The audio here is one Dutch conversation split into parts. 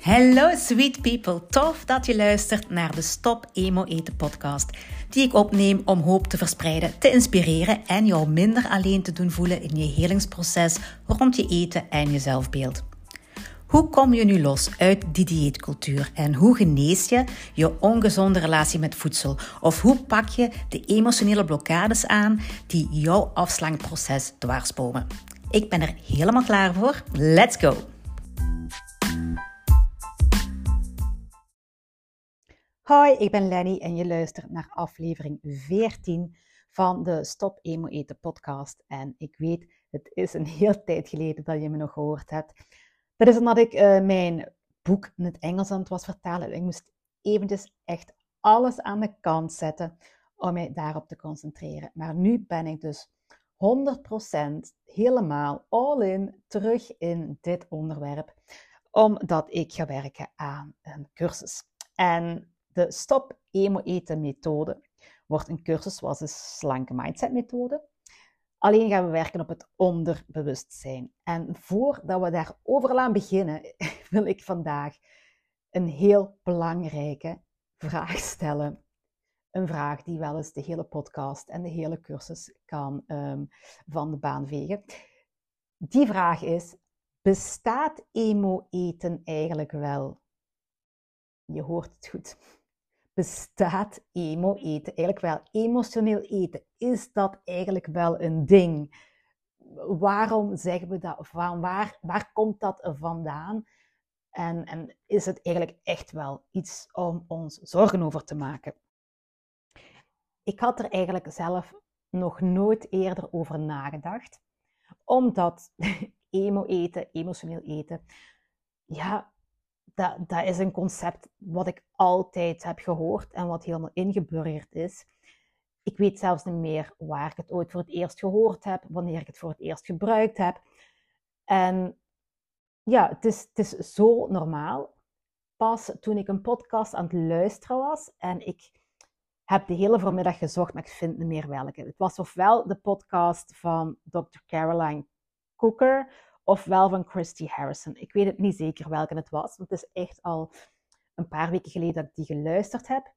Hello sweet people, tof dat je luistert naar de Stop Emo Eten podcast, die ik opneem om hoop te verspreiden, te inspireren en jou minder alleen te doen voelen in je helingsproces rond je eten en je zelfbeeld. Hoe kom je nu los uit die dieetcultuur en hoe genees je je ongezonde relatie met voedsel? Of hoe pak je de emotionele blokkades aan die jouw afslankproces dwarsbomen? Ik ben er helemaal klaar voor. Let's go! Hoi, ik ben Lenny en je luistert naar aflevering 14 van de Stop Emo Eten podcast. En ik weet, het is een heel tijd geleden dat je me nog gehoord hebt. Dat is omdat ik uh, mijn boek in het Engels aan het was vertalen. Ik moest eventjes echt alles aan de kant zetten om mij daarop te concentreren. Maar nu ben ik dus 100% helemaal all in terug in dit onderwerp, omdat ik ga werken aan een cursus. En de Stop Emo Eten methode wordt een cursus zoals de Slanke Mindset methode. Alleen gaan we werken op het onderbewustzijn. En voordat we daarover aan beginnen, wil ik vandaag een heel belangrijke vraag stellen. Een vraag die wel eens de hele podcast en de hele cursus kan um, van de baan vegen. Die vraag is: bestaat emo-eten eigenlijk wel? Je hoort het goed bestaat emo-eten eigenlijk wel? Emotioneel eten, is dat eigenlijk wel een ding? Waarom zeggen we dat? Waar, waar komt dat vandaan? En, en is het eigenlijk echt wel iets om ons zorgen over te maken? Ik had er eigenlijk zelf nog nooit eerder over nagedacht, omdat emo-eten, emotioneel eten, ja, dat, dat is een concept wat ik altijd heb gehoord en wat helemaal ingeburgerd is. Ik weet zelfs niet meer waar ik het ooit voor het eerst gehoord heb, wanneer ik het voor het eerst gebruikt heb. En ja, het is, het is zo normaal. Pas toen ik een podcast aan het luisteren was en ik heb de hele voormiddag gezocht, maar ik vind niet meer welke. Het was ofwel de podcast van Dr. Caroline Cooker ofwel van Christy Harrison. Ik weet het niet zeker welke het was, want het is echt al een paar weken geleden dat ik die geluisterd heb.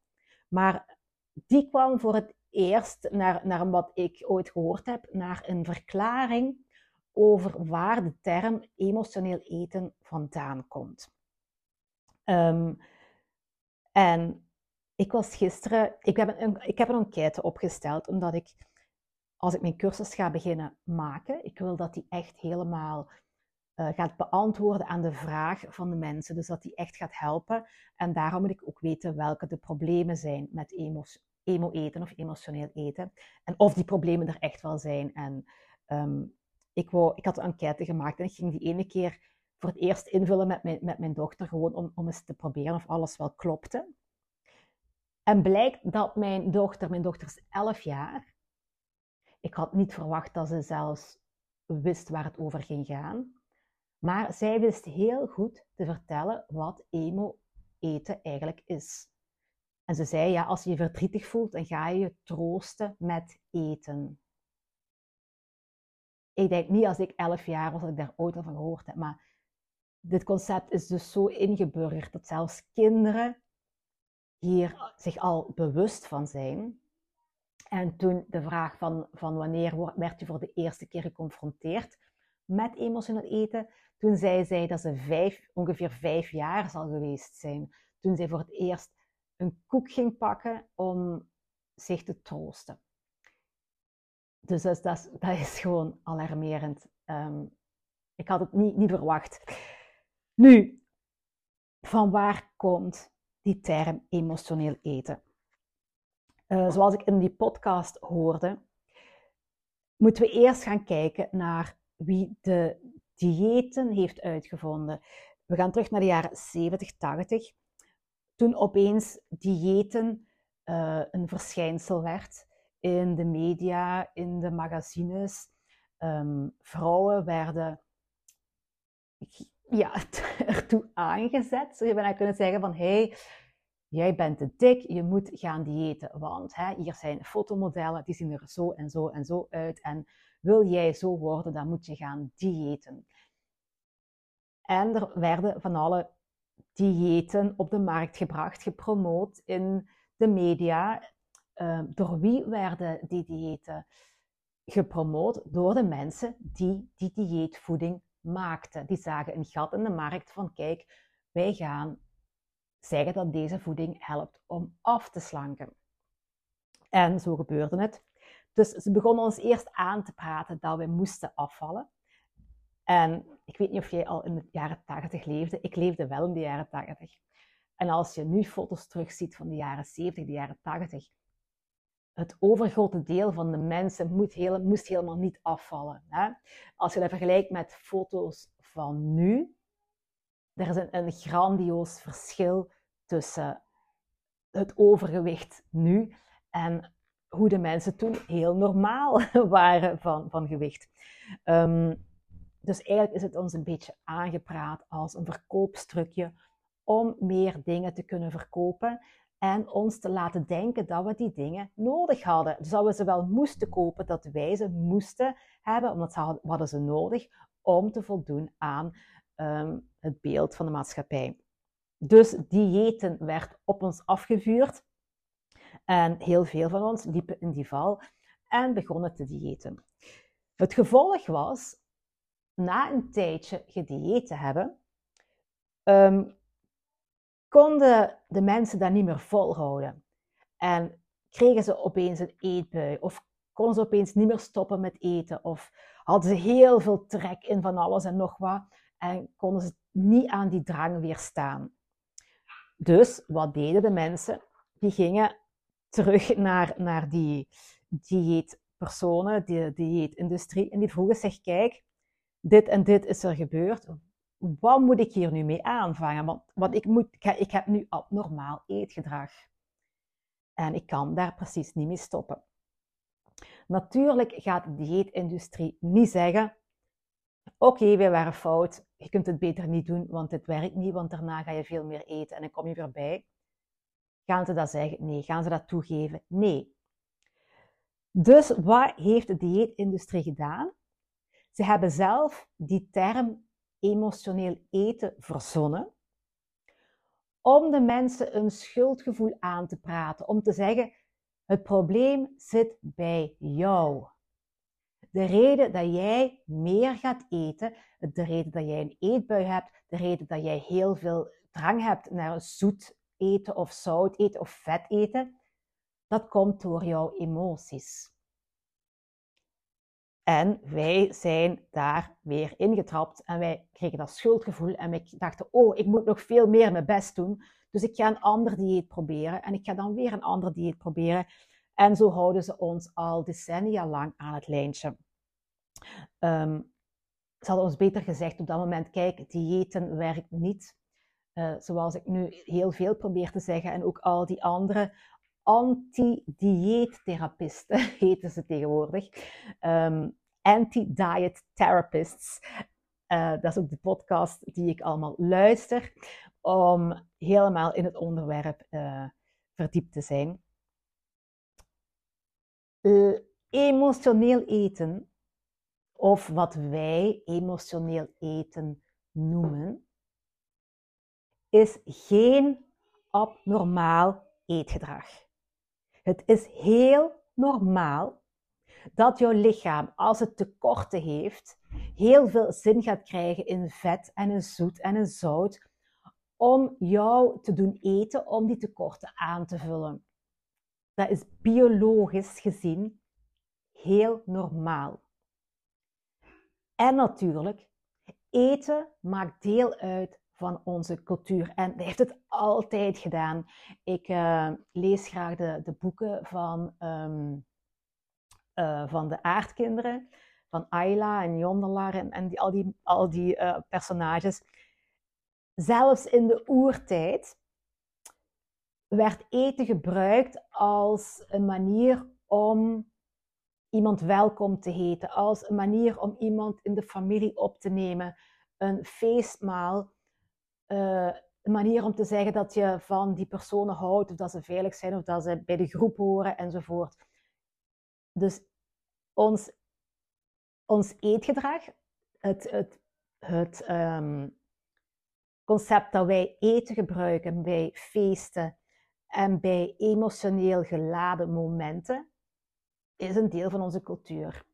Maar die kwam voor het eerst, naar, naar wat ik ooit gehoord heb, naar een verklaring over waar de term emotioneel eten vandaan komt. Um, en ik was gisteren, ik heb, een, ik heb een enquête opgesteld, omdat ik, als ik mijn cursus ga beginnen maken, ik wil dat die echt helemaal uh, gaat beantwoorden aan de vraag van de mensen. Dus dat die echt gaat helpen. En daarom moet ik ook weten welke de problemen zijn met emo-eten of emotioneel eten. En of die problemen er echt wel zijn. En um, ik, wou, ik had een enquête gemaakt en ik ging die ene keer voor het eerst invullen met mijn, met mijn dochter, gewoon om, om eens te proberen of alles wel klopte. En blijkt dat mijn dochter, mijn dochter is 11 jaar, ik had niet verwacht dat ze zelfs wist waar het over ging gaan. Maar zij wist heel goed te vertellen wat emo-eten eigenlijk is. En ze zei, ja, als je je verdrietig voelt, dan ga je je troosten met eten. Ik denk niet als ik elf jaar was dat ik daar ooit al van gehoord heb, maar dit concept is dus zo ingeburgerd dat zelfs kinderen hier zich al bewust van zijn. En toen de vraag van, van wanneer werd je voor de eerste keer geconfronteerd met emotioneel eten, toen zei zij dat ze vijf, ongeveer vijf jaar zal geweest zijn. Toen zij voor het eerst een koek ging pakken om zich te troosten. Dus dat, dat, dat is gewoon alarmerend. Um, ik had het niet, niet verwacht. Nu, van waar komt die term emotioneel eten? Uh, zoals ik in die podcast hoorde, moeten we eerst gaan kijken naar wie de diëten heeft uitgevonden. We gaan terug naar de jaren 70, 80. Toen opeens diëten uh, een verschijnsel werd in de media, in de magazines. Um, vrouwen werden ja, ertoe aangezet. Zou je bijna kunnen zeggen van, hey, jij bent te dik, je moet gaan diëten. Want hè, hier zijn fotomodellen, die zien er zo en zo en zo uit. En wil jij zo worden, dan moet je gaan diëten. En er werden van alle diëten op de markt gebracht, gepromoot in de media. Ehm, door wie werden die diëten gepromoot? Door de mensen die die dieetvoeding maakten. Die zagen een gat in de markt van kijk, wij gaan zeggen dat deze voeding helpt om af te slanken. En zo gebeurde het. Dus ze begonnen ons eerst aan te praten dat we moesten afvallen. En ik weet niet of jij al in de jaren 80 leefde. Ik leefde wel in de jaren 80. En als je nu foto's terugziet van de jaren 70, de jaren 80, het overgrote deel van de mensen moet heel, moest helemaal niet afvallen. Hè? Als je dat vergelijkt met foto's van nu, er is een, een grandioos verschil tussen het overgewicht nu en hoe de mensen toen heel normaal waren van, van gewicht. Um, dus eigenlijk is het ons een beetje aangepraat als een verkoopstrukje om meer dingen te kunnen verkopen en ons te laten denken dat we die dingen nodig hadden. Dus dat we ze wel moesten kopen, dat wij ze moesten hebben, omdat ze hadden ze nodig om te voldoen aan um, het beeld van de maatschappij. Dus diëten werd op ons afgevuurd en heel veel van ons liepen in die val en begonnen te diëten. Het gevolg was na een tijdje gedieet te hebben, um, konden de mensen dat niet meer volhouden. En kregen ze opeens een eetbui, of konden ze opeens niet meer stoppen met eten, of hadden ze heel veel trek in van alles en nog wat, en konden ze niet aan die drang weerstaan. Dus wat deden de mensen? Die gingen terug naar, naar die dieetpersonen, die dieetindustrie, en die vroegen zich, kijk, dit en dit is er gebeurd. Wat moet ik hier nu mee aanvangen? Want, want ik, moet, ik heb nu abnormaal eetgedrag. En ik kan daar precies niet mee stoppen. Natuurlijk gaat de dieetindustrie niet zeggen: Oké, okay, wij waren fout, je kunt het beter niet doen, want dit werkt niet, want daarna ga je veel meer eten en dan kom je weer bij. Gaan ze dat zeggen? Nee. Gaan ze dat toegeven? Nee. Dus wat heeft de dieetindustrie gedaan? Ze hebben zelf die term emotioneel eten verzonnen om de mensen een schuldgevoel aan te praten, om te zeggen: het probleem zit bij jou. De reden dat jij meer gaat eten, de reden dat jij een eetbui hebt, de reden dat jij heel veel drang hebt naar zoet eten of zout eten of vet eten, dat komt door jouw emoties. En wij zijn daar weer ingetrapt en wij kregen dat schuldgevoel en wij dachten, oh, ik moet nog veel meer mijn best doen. Dus ik ga een ander dieet proberen en ik ga dan weer een ander dieet proberen. En zo houden ze ons al decennia lang aan het lijntje. Um, ze hadden ons beter gezegd op dat moment, kijk, diëten werkt niet. Uh, zoals ik nu heel veel probeer te zeggen en ook al die andere anti-dieettherapisten heten ze tegenwoordig. Um, Anti-diet therapists. Uh, dat is ook de podcast die ik allemaal luister om helemaal in het onderwerp uh, verdiept te zijn. Emotioneel eten, of wat wij emotioneel eten noemen, is geen abnormaal eetgedrag. Het is heel normaal dat jouw lichaam, als het tekorten heeft, heel veel zin gaat krijgen in vet en in zoet en in zout, om jou te doen eten, om die tekorten aan te vullen. Dat is biologisch gezien heel normaal. En natuurlijk, eten maakt deel uit van onze cultuur. En heeft het altijd gedaan. Ik uh, lees graag de, de boeken van, um, uh, van de aardkinderen, van Ayla en Yondelar en, en die, al die, al die uh, personages. Zelfs in de oertijd werd eten gebruikt als een manier om iemand welkom te heten, als een manier om iemand in de familie op te nemen, een feestmaal uh, een manier om te zeggen dat je van die personen houdt, of dat ze veilig zijn, of dat ze bij de groep horen enzovoort. Dus ons, ons eetgedrag, het, het, het, um, concept dat wij eten gebruiken bij feesten en bij emotioneel geladen momenten, is een deel van onze cultuur.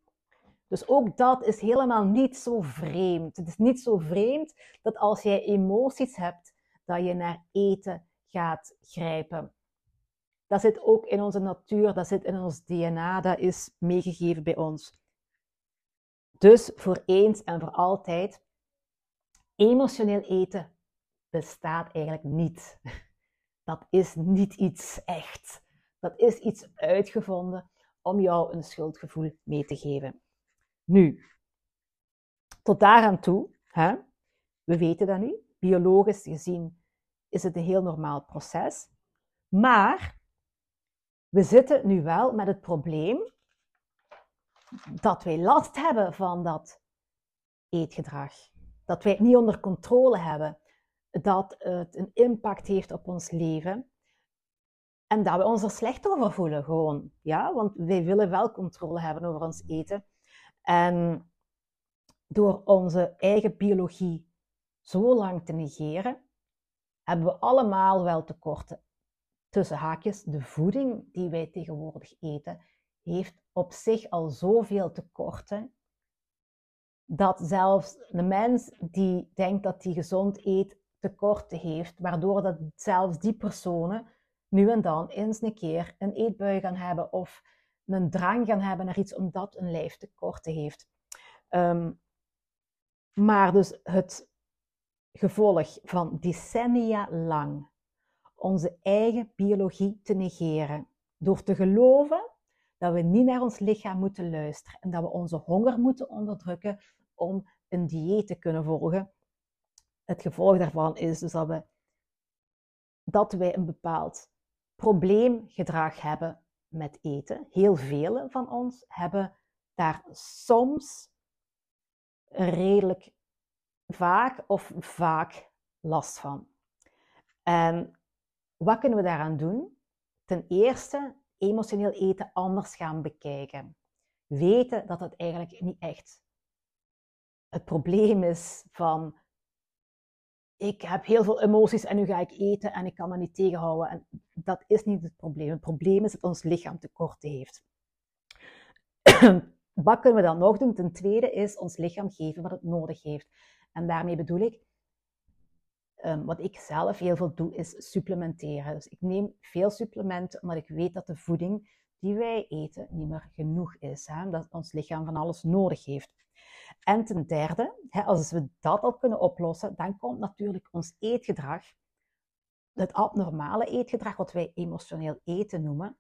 Dus ook dat is helemaal niet zo vreemd. Het is niet zo vreemd dat als jij emoties hebt, dat je naar eten gaat grijpen. Dat zit ook in onze natuur, dat zit in ons DNA, dat is meegegeven bij ons. Dus voor eens en voor altijd, emotioneel eten bestaat eigenlijk niet. Dat is niet iets echt. Dat is iets uitgevonden om jou een schuldgevoel mee te geven. Nu, tot daaraan toe, hè, we weten dat nu, biologisch gezien is het een heel normaal proces, maar we zitten nu wel met het probleem dat wij last hebben van dat eetgedrag. Dat wij het niet onder controle hebben. Dat het een impact heeft op ons leven. En dat we ons er slecht over voelen, gewoon. Ja, want wij willen wel controle hebben over ons eten. En door onze eigen biologie zo lang te negeren, hebben we allemaal wel tekorten. Tussen haakjes, de voeding die wij tegenwoordig eten, heeft op zich al zoveel tekorten, dat zelfs de mens die denkt dat hij gezond eet, tekorten heeft, waardoor dat zelfs die personen nu en dan eens een keer een eetbui gaan hebben of een drang gaan hebben naar iets omdat een lijf tekorten heeft. Ehm, maar dus het gevolg van decennia lang onze eigen biologie te negeren, door te geloven dat we niet naar ons lichaam moeten luisteren en dat we onze honger moeten onderdrukken om een dieet te kunnen volgen. Het gevolg daarvan is dus dat, we, dat wij een bepaald probleemgedrag hebben met eten. Heel velen van ons hebben daar soms redelijk vaak of vaak last van. En wat kunnen we daaraan doen? Ten eerste emotioneel eten anders gaan bekijken. Weten dat het eigenlijk niet echt het probleem is van ik heb heel veel emoties en nu ga ik eten en ik kan me niet tegenhouden. En dat is niet het probleem. Het probleem is dat ons lichaam tekorten heeft. wat kunnen we dan nog doen? Ten tweede is ons lichaam geven wat het nodig heeft. En daarmee bedoel ik, um, wat ik zelf heel veel doe, is supplementeren. Dus ik neem veel supplementen, omdat ik weet dat de voeding die wij eten niet meer genoeg is. Dat ons lichaam van alles nodig heeft. En ten derde, als we dat al kunnen oplossen, dan komt natuurlijk ons eetgedrag, het abnormale eetgedrag, wat wij emotioneel eten noemen,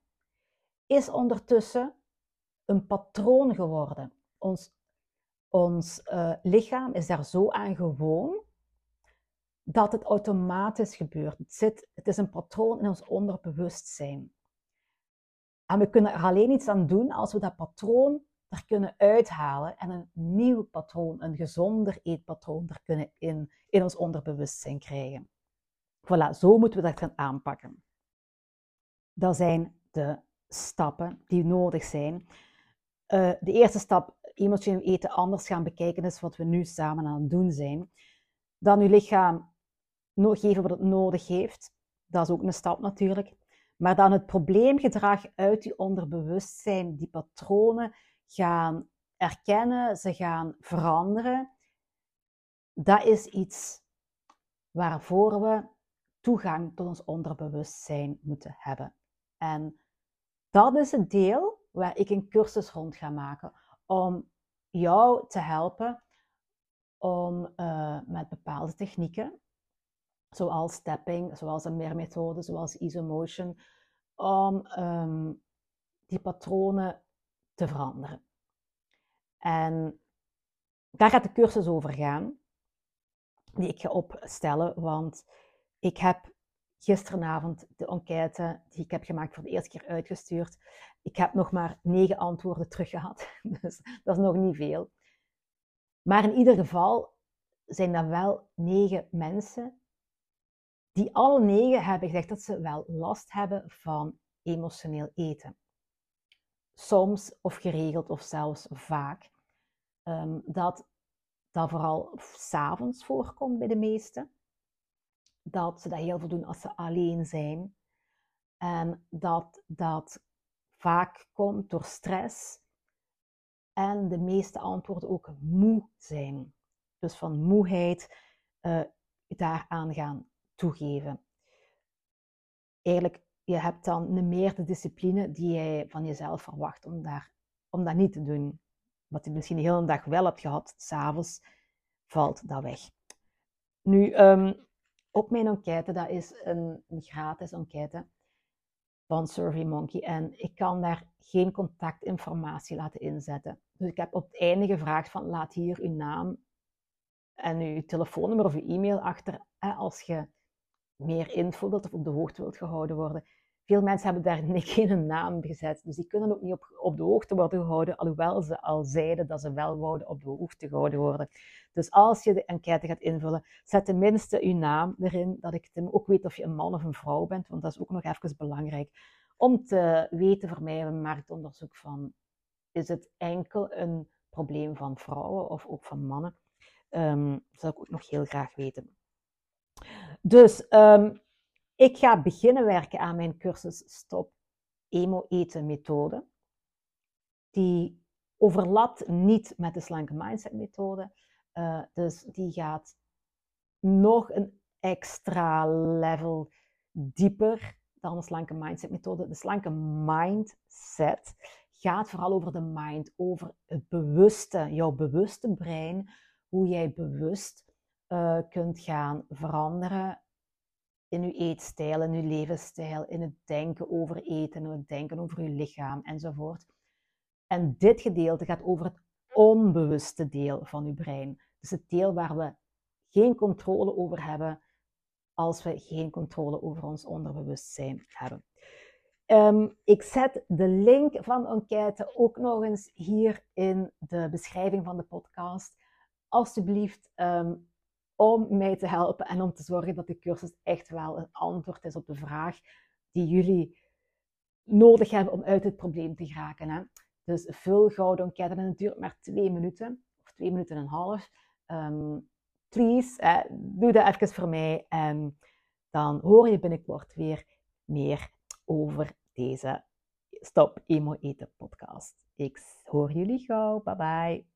is ondertussen een patroon geworden. Ons, ons uh, lichaam is daar zo aan gewoon dat het automatisch gebeurt. Het, zit, het is een patroon in ons onderbewustzijn. En we kunnen er alleen iets aan doen als we dat patroon er kunnen uithalen en een nieuw patroon, een gezonder eetpatroon er kunnen in, in ons onderbewustzijn krijgen. Voilà, zo moeten we dat gaan aanpakken. Dat zijn de stappen die nodig zijn. Uh, de eerste stap, emotioneel eten anders gaan bekijken, is wat we nu samen aan het doen zijn. Dan uw lichaam geven wat het nodig heeft. Dat is ook een stap natuurlijk. Maar dan het probleemgedrag uit je onderbewustzijn, die patronen gaan erkennen, ze gaan veranderen. Dat is iets waarvoor we toegang tot ons onderbewustzijn moeten hebben. En dat is het deel waar ik een cursus rond ga maken om jou te helpen om uh, met bepaalde technieken zoals tapping, zoals een meermethode, zoals isomotion, om um, die patronen te veranderen. En daar gaat de cursus over gaan, die ik ga opstellen, want ik heb gisteravond de enquête die ik heb gemaakt voor de eerste keer uitgestuurd. Ik heb nog maar negen antwoorden terug gehad, dus dat is nog niet veel. Maar in ieder geval zijn dat wel negen mensen die alle negen hebben gezegd dat ze wel last hebben van emotioneel eten. Soms of geregeld of zelfs vaak. Um, dat dat vooral s'avonds voorkomt bij de meesten. dat ze dat heel veel doen als ze alleen zijn. En dat dat vaak komt door stress. En de meeste antwoorden ook moe zijn. Dus van moeheid uh, daaraan gaan toegeven. Eigenlijk, je hebt dan meer de discipline die jij van jezelf verwacht om, daar, om dat niet te doen. Wat je misschien de hele dag wel hebt gehad, s'avonds valt dat weg. Nu, um, op mijn enquête, dat is een, gratis enquête van SurveyMonkey en ik kan daar geen contactinformatie laten inzetten. Dus ik heb op het einde gevraagd van laat hier uw naam en uw telefoonnummer of uw e-mail achter als je meer info wilt of op de hoogte wilt gehouden worden. Veel mensen hebben daar geen naam gezet, dus die kunnen ook niet op, op de hoogte worden gehouden, alhoewel ze al zeiden dat ze wel wouden op de hoogte gehouden worden. Dus als je de enquête gaat invullen, zet tenminste je naam erin, dat ik ook weet of je een man of een vrouw bent, want dat is ook nog even belangrijk. Om te weten voor mij een marktonderzoek van, is het enkel een probleem van vrouwen of ook van mannen? Um, dat ik ook nog heel graag weten. Dus um, ik ga beginnen werken aan mijn cursus Stop Emo Eten methode. Die overlapt niet met de slanke mindset methode. Uh, dus die gaat nog een extra level dieper dan de slanke mindset methode. De slanke mindset gaat vooral over de mind, over het bewuste, jouw bewuste brein, hoe jij bewust uh, kunt gaan veranderen in uw eetstijl, in uw levensstijl, in het denken over eten, in het denken over uw lichaam enzovoort. En dit gedeelte gaat over het onbewuste deel van uw brein. Dus het deel waar we geen controle over hebben als we geen controle over ons onderbewustzijn hebben. Ehm, ik zet de link van de enquête ook nog eens hier in de beschrijving van de podcast. Alsjeblieft, um, om mij te helpen en om te zorgen dat de cursus echt wel een antwoord is op de vraag die jullie nodig hebben om uit het probleem te geraken. Hè? Dus vul gouden enquête en het duurt maar twee minuten of twee minuten en een half. Um, please, doe dat even voor mij en dan hoor je binnenkort weer meer over deze Stop Emo Eten podcast. Ik hoor jullie gauw. Bye bye.